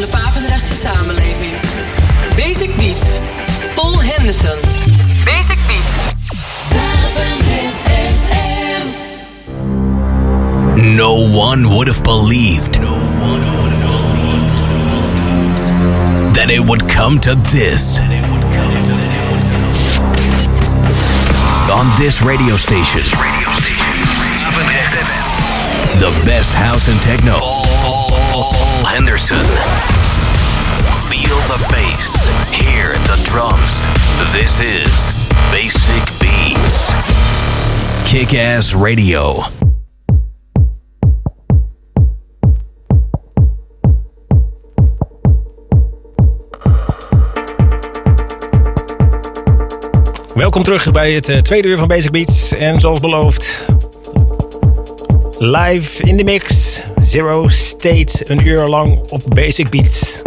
van de samenleving. Basic Beats. Paul Henderson. Basic Beats. No one would have believed. That it would come to this. On this radio station. The best house and techno. Paul Henderson. The bass. Hear the drums. This is Basic Beats. Kick Ass Radio. Welkom terug bij het uh, tweede uur van Basic Beats. En zoals beloofd, live in de mix. Zero State, een uur lang op Basic Beats.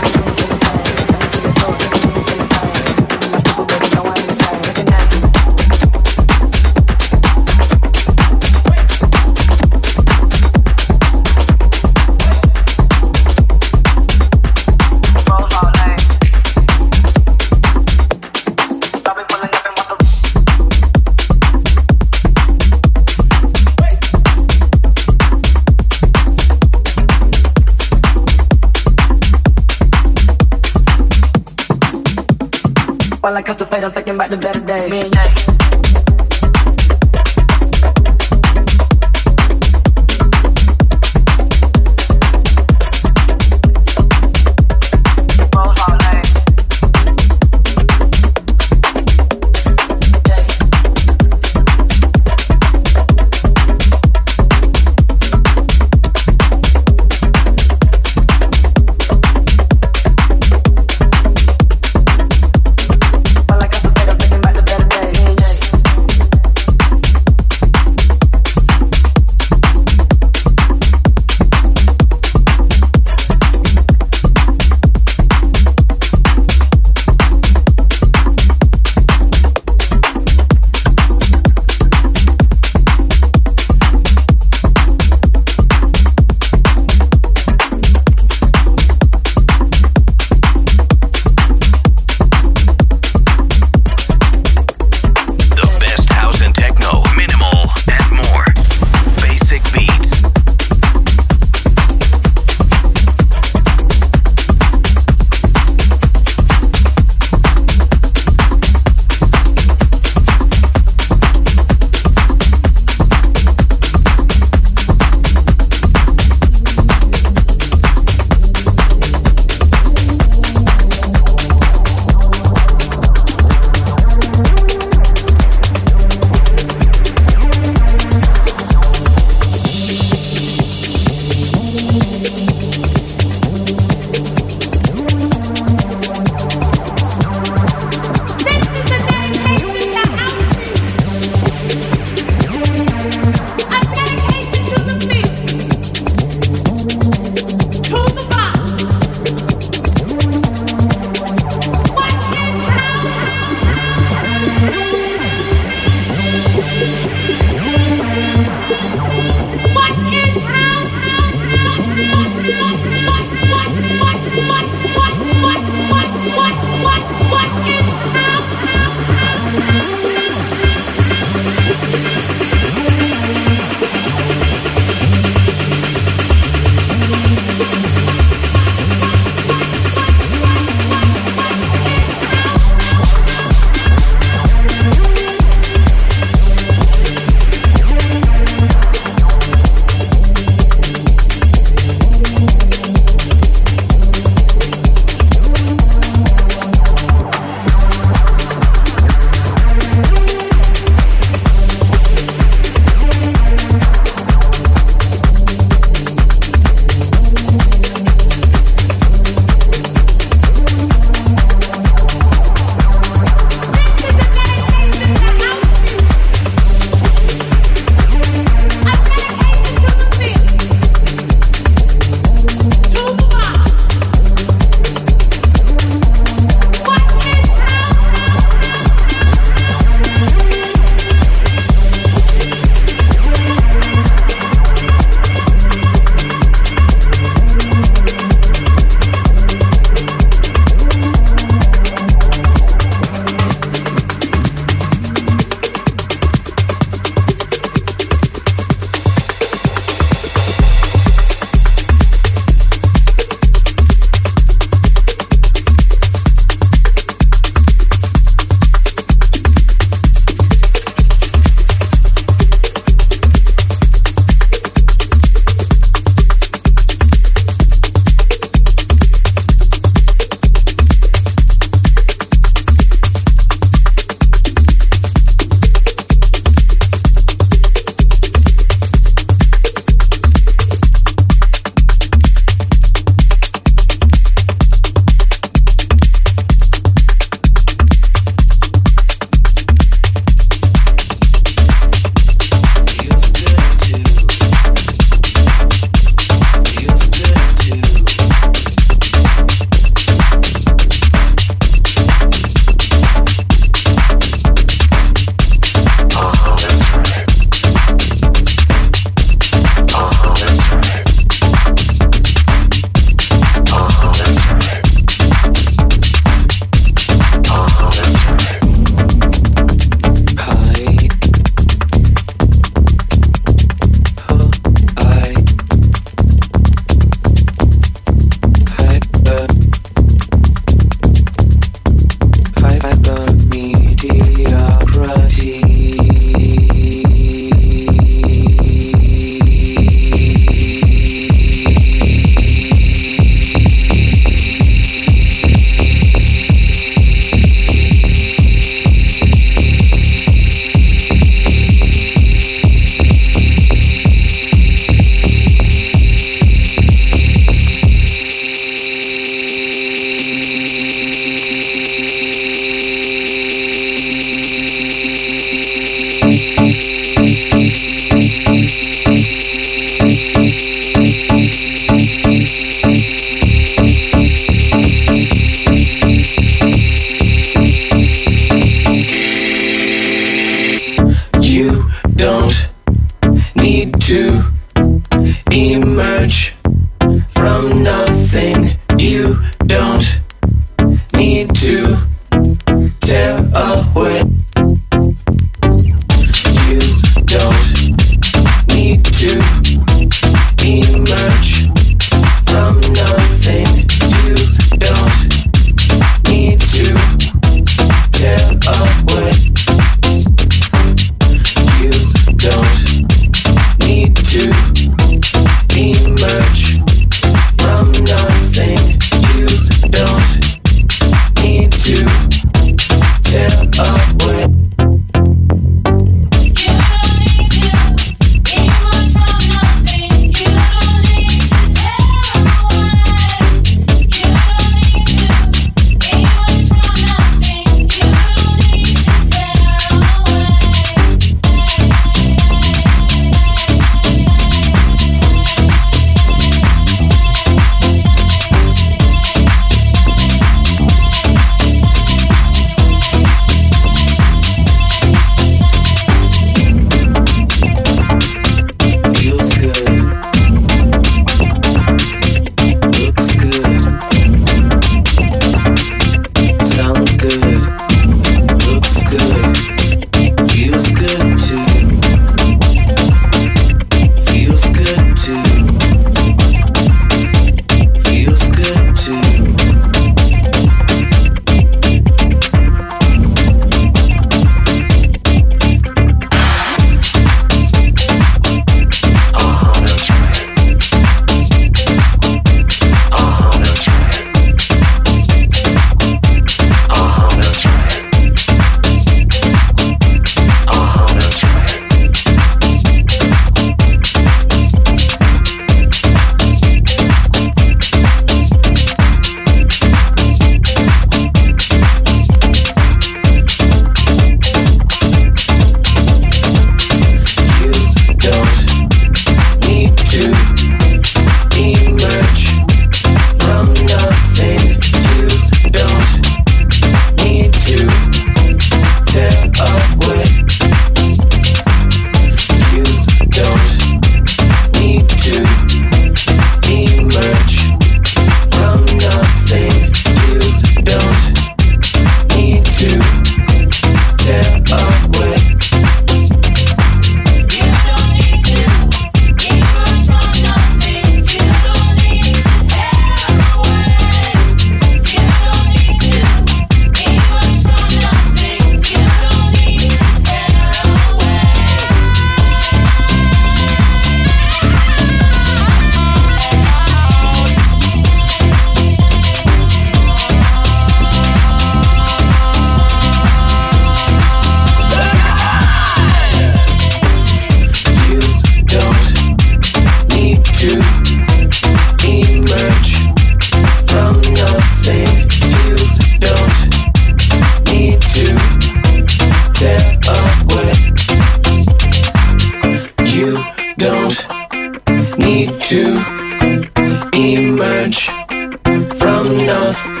knows.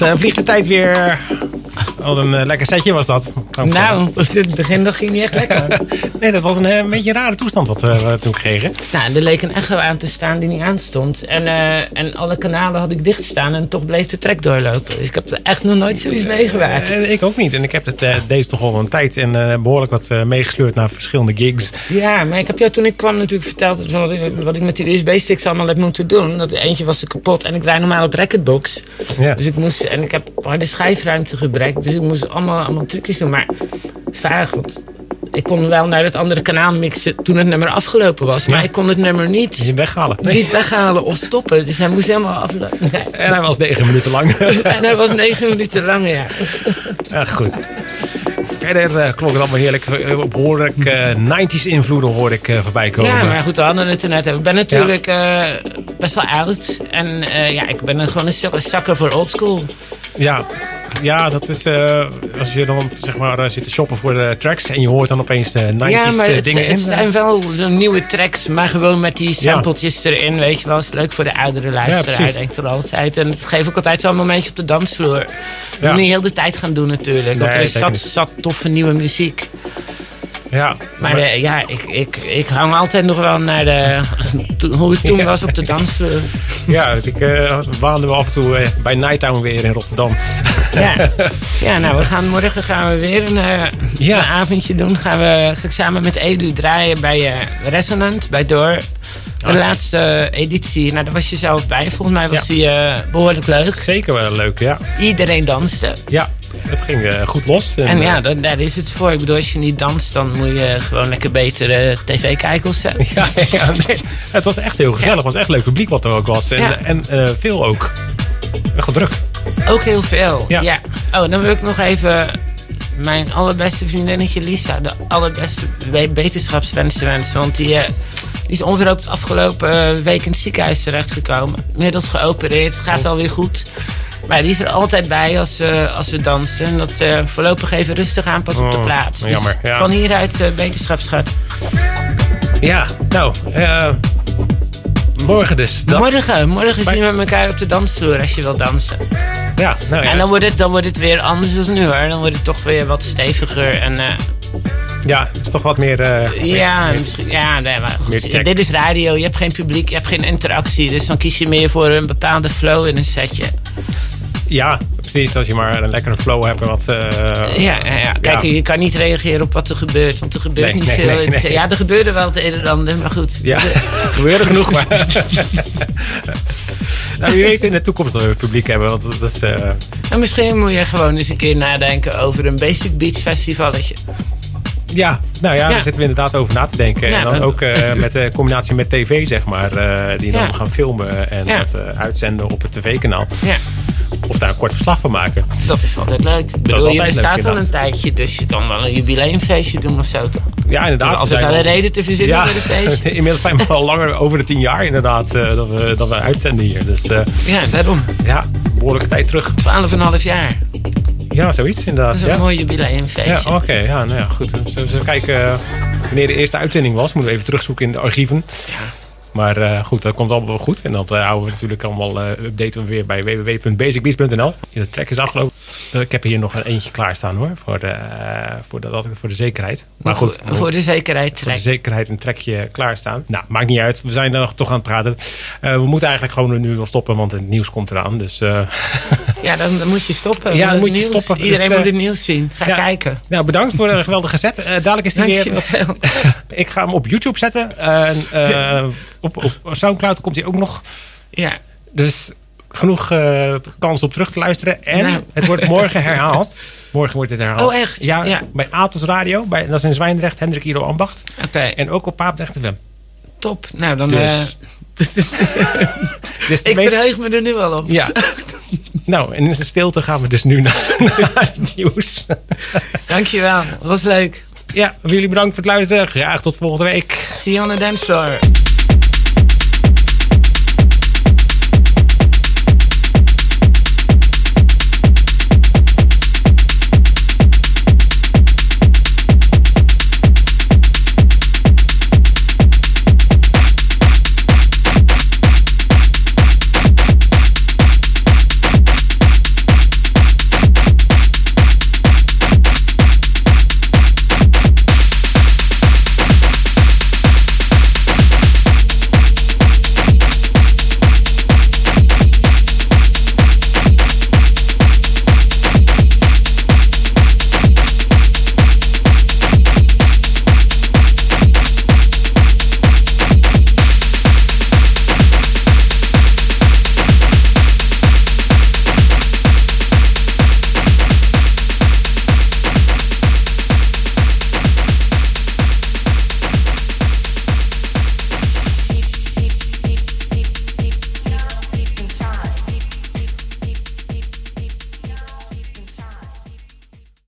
Wat eh, vliegt de tijd weer. Wat een eh, lekker setje was dat. Nou, het begin dat ging niet echt lekker. Nee, dat was een, eh, een beetje een rare toestand wat eh, we toen kregen. nou, er leek een echo aan te staan die niet aanstond. En, eh, en alle kanalen had ik dicht staan en toch bleef de track doorlopen. Dus ik heb er echt nog nooit zoiets meegemaakt. Ik ook niet. En ik heb het, deze toch al een tijd en eh, behoorlijk wat meegesleurd naar verschillende gigs. Ja, maar ik heb jou toen ik kwam natuurlijk verteld wat, ik, wat ik met die USB-sticks allemaal heb moeten doen. Dat eentje was er kapot en ik rijd normaal op Recordbox. Ja. Dus ik moest, en ik heb harde schijfruimtegebrek, dus ik moest allemaal, allemaal trucjes doen. Maar het is vaag, want ik kon wel naar het andere kanaal mixen toen het nummer afgelopen was. Maar Ja. ik kon het nummer niet, Die weghalen. niet weghalen of stoppen. Dus hij moest helemaal aflopen. Nee. En hij was negen minuten lang. En hij was negen minuten lang, ja. Ja, goed. Verder eh, klonk het allemaal heerlijk. Eh, behoorlijk eh 90s invloeden hoorde ik eh, voorbij komen. Ja, maar goed, we hadden het er net. Ik ben natuurlijk eh, best wel oud. En eh, ja, ik ben gewoon een zak- zakker voor oldschool. Ja, ja, dat is eh, als je dan zeg maar eh, zit te shoppen voor de tracks en je hoort dan opeens de 90s Ja, maar eh, het, dingen het in. zijn wel de nieuwe tracks, maar gewoon met die sampletjes erin, weet je wel. is leuk voor de oudere luisteraar, precies. denk ik er altijd. En het geeft ook altijd wel een momentje op de dansvloer. Ja. moet niet heel de tijd gaan doen natuurlijk, want Nee, er is zat, zat toffe nieuwe muziek. Ja, Maar eh, ja, ik, ik, ik hang altijd nog wel naar de, to- hoe het toen was op de dansvloer. ja, dus ik eh waande me af en toe eh, bij Nighttown weer in Rotterdam. Ja. ja, nou, we gaan, morgen gaan we weer een, eh, Ja. een avondje doen. Gaan we ga ik samen met Edu draaien bij eh, Resonant, bij Door. De laatste editie, nou daar was je zelf bij. Volgens mij was Ja. die eh, behoorlijk leuk. Zeker wel leuk, ja. Iedereen danste. Ja, het ging eh, goed los. En eh, ja, dat, daar is het voor. Ik bedoel, als je niet danst, dan moet je gewoon lekker beter eh, tv kijken of zo. Ja, ja, nee. Het was echt heel gezellig. Het was echt leuk publiek wat er ook was. En, en eh, veel ook. Echt druk. Ook heel veel. Ja. Ja. Oh, dan wil ik nog even mijn allerbeste vriendinnetje Lisa, de allerbeste we- wetenschapswensen wensen. Want die, eh, die is onverhoopt afgelopen eh, week in het ziekenhuis terechtgekomen. Inmiddels geopereerd, gaat wel weer goed. Maar die is er altijd bij als, eh, als we dansen. En dat ze voorlopig even rustig aanpast op de Oh, plaats. Dus jammer, ja. Van hieruit uh. Ja, nou, eh, morgen dus. Dat, Morgen, morgen zien we elkaar op de dansvloer als je wil dansen. Ja, nou ja. En dan wordt, het, dan wordt het weer anders dan nu hoor. Dan wordt het toch weer wat steviger en... eh, ja, het is toch wat meer... eh, Ja, meer- misschien, ja nee, maar goed, dit is radio, je hebt geen publiek, je hebt geen interactie. Dus dan kies je meer voor een bepaalde flow in een setje. Ja, precies. Als je maar een lekkere flow hebt en wat... eh, Ja, ja. Kijk, Ja. je kan niet reageren op wat er gebeurt, want er gebeurt Nee, niet nee, veel. nee. Ja, er gebeurde wel het een en ander, maar goed. Ja, er gebeurde genoeg. Maar nou, wie weet in de toekomst dat we het publiek hebben. Want dat is... En misschien moet je gewoon eens een keer nadenken over een Basic Beach festivalletje. Ja, nou ja, Ja. daar zitten we inderdaad over na te denken. Ja, en dan ook eh, met de combinatie met tv, zeg maar. eh, die dan Ja. gaan filmen en dat eh, uitzenden op het tv-kanaal. Ja, Of daar een kort verslag van maken. dat is altijd leuk. Ik bedoel, altijd je bestaat al een tijdje, dus je kan wel een jubileumfeestje doen of zo. toch? Ja, inderdaad. Er zijn wel een reden te verzinnen voor een feestje. inmiddels zijn we al langer over de tien jaar inderdaad dat, we, dat we uitzenden hier. Dus Ja, daarom. ja, behoorlijke tijd terug. 12,5 jaar. Ja, zoiets inderdaad. Dat is een ja. mooi jubileumfeestje. Ja, oké. ja, nou ja, goed. Zullen we kijken eh, wanneer de eerste uitzending was? Moeten we even terugzoeken in de archieven. Maar eh, goed, dat komt allemaal wel goed. En dat eh, houden we natuurlijk allemaal, eh updaten we weer bij www.basicbeats.nl. De track is afgelopen. Ik heb hier nog een eentje klaarstaan hoor, voor de, voor de, dat- voor de zekerheid. Maar goed, voor, voor de zekerheid voor de trek. zekerheid een trekje klaarstaan. Nou, maakt niet uit. We zijn er nog toch aan het praten. We moeten eigenlijk gewoon nu wel stoppen, want het nieuws komt eraan. Dus Ja, dan, dan moet je stoppen. Ja, dan moet je stoppen. Iedereen Dus, moet het nieuws zien. Ga ja. kijken. nou, bedankt voor de geweldige. Eh, dadelijk is die weer. Ik ga hem op YouTube zetten. En eh, op, op Soundcloud komt hij ook nog. Ja. Dus genoeg eh, kans op terug te luisteren. En Nou. het wordt morgen herhaald. Morgen wordt dit herhaald. Oh, echt? Ja, Ja. bij Atos Radio. Bij, dat is in Zwijndrecht, Hendrik Iro Ambacht. Oké, En ook op Paapdrecht FM. top. Nou, dan... Dus. eh, Dus de ik meest- verheug me er nu al op. Ja. nou, en in de stilte gaan we dus nu naar, naar het nieuws. Dankjewel. Dat was leuk. ja, jullie bedankt voor het luisteren. Graag tot volgende week. See you on the dance floor.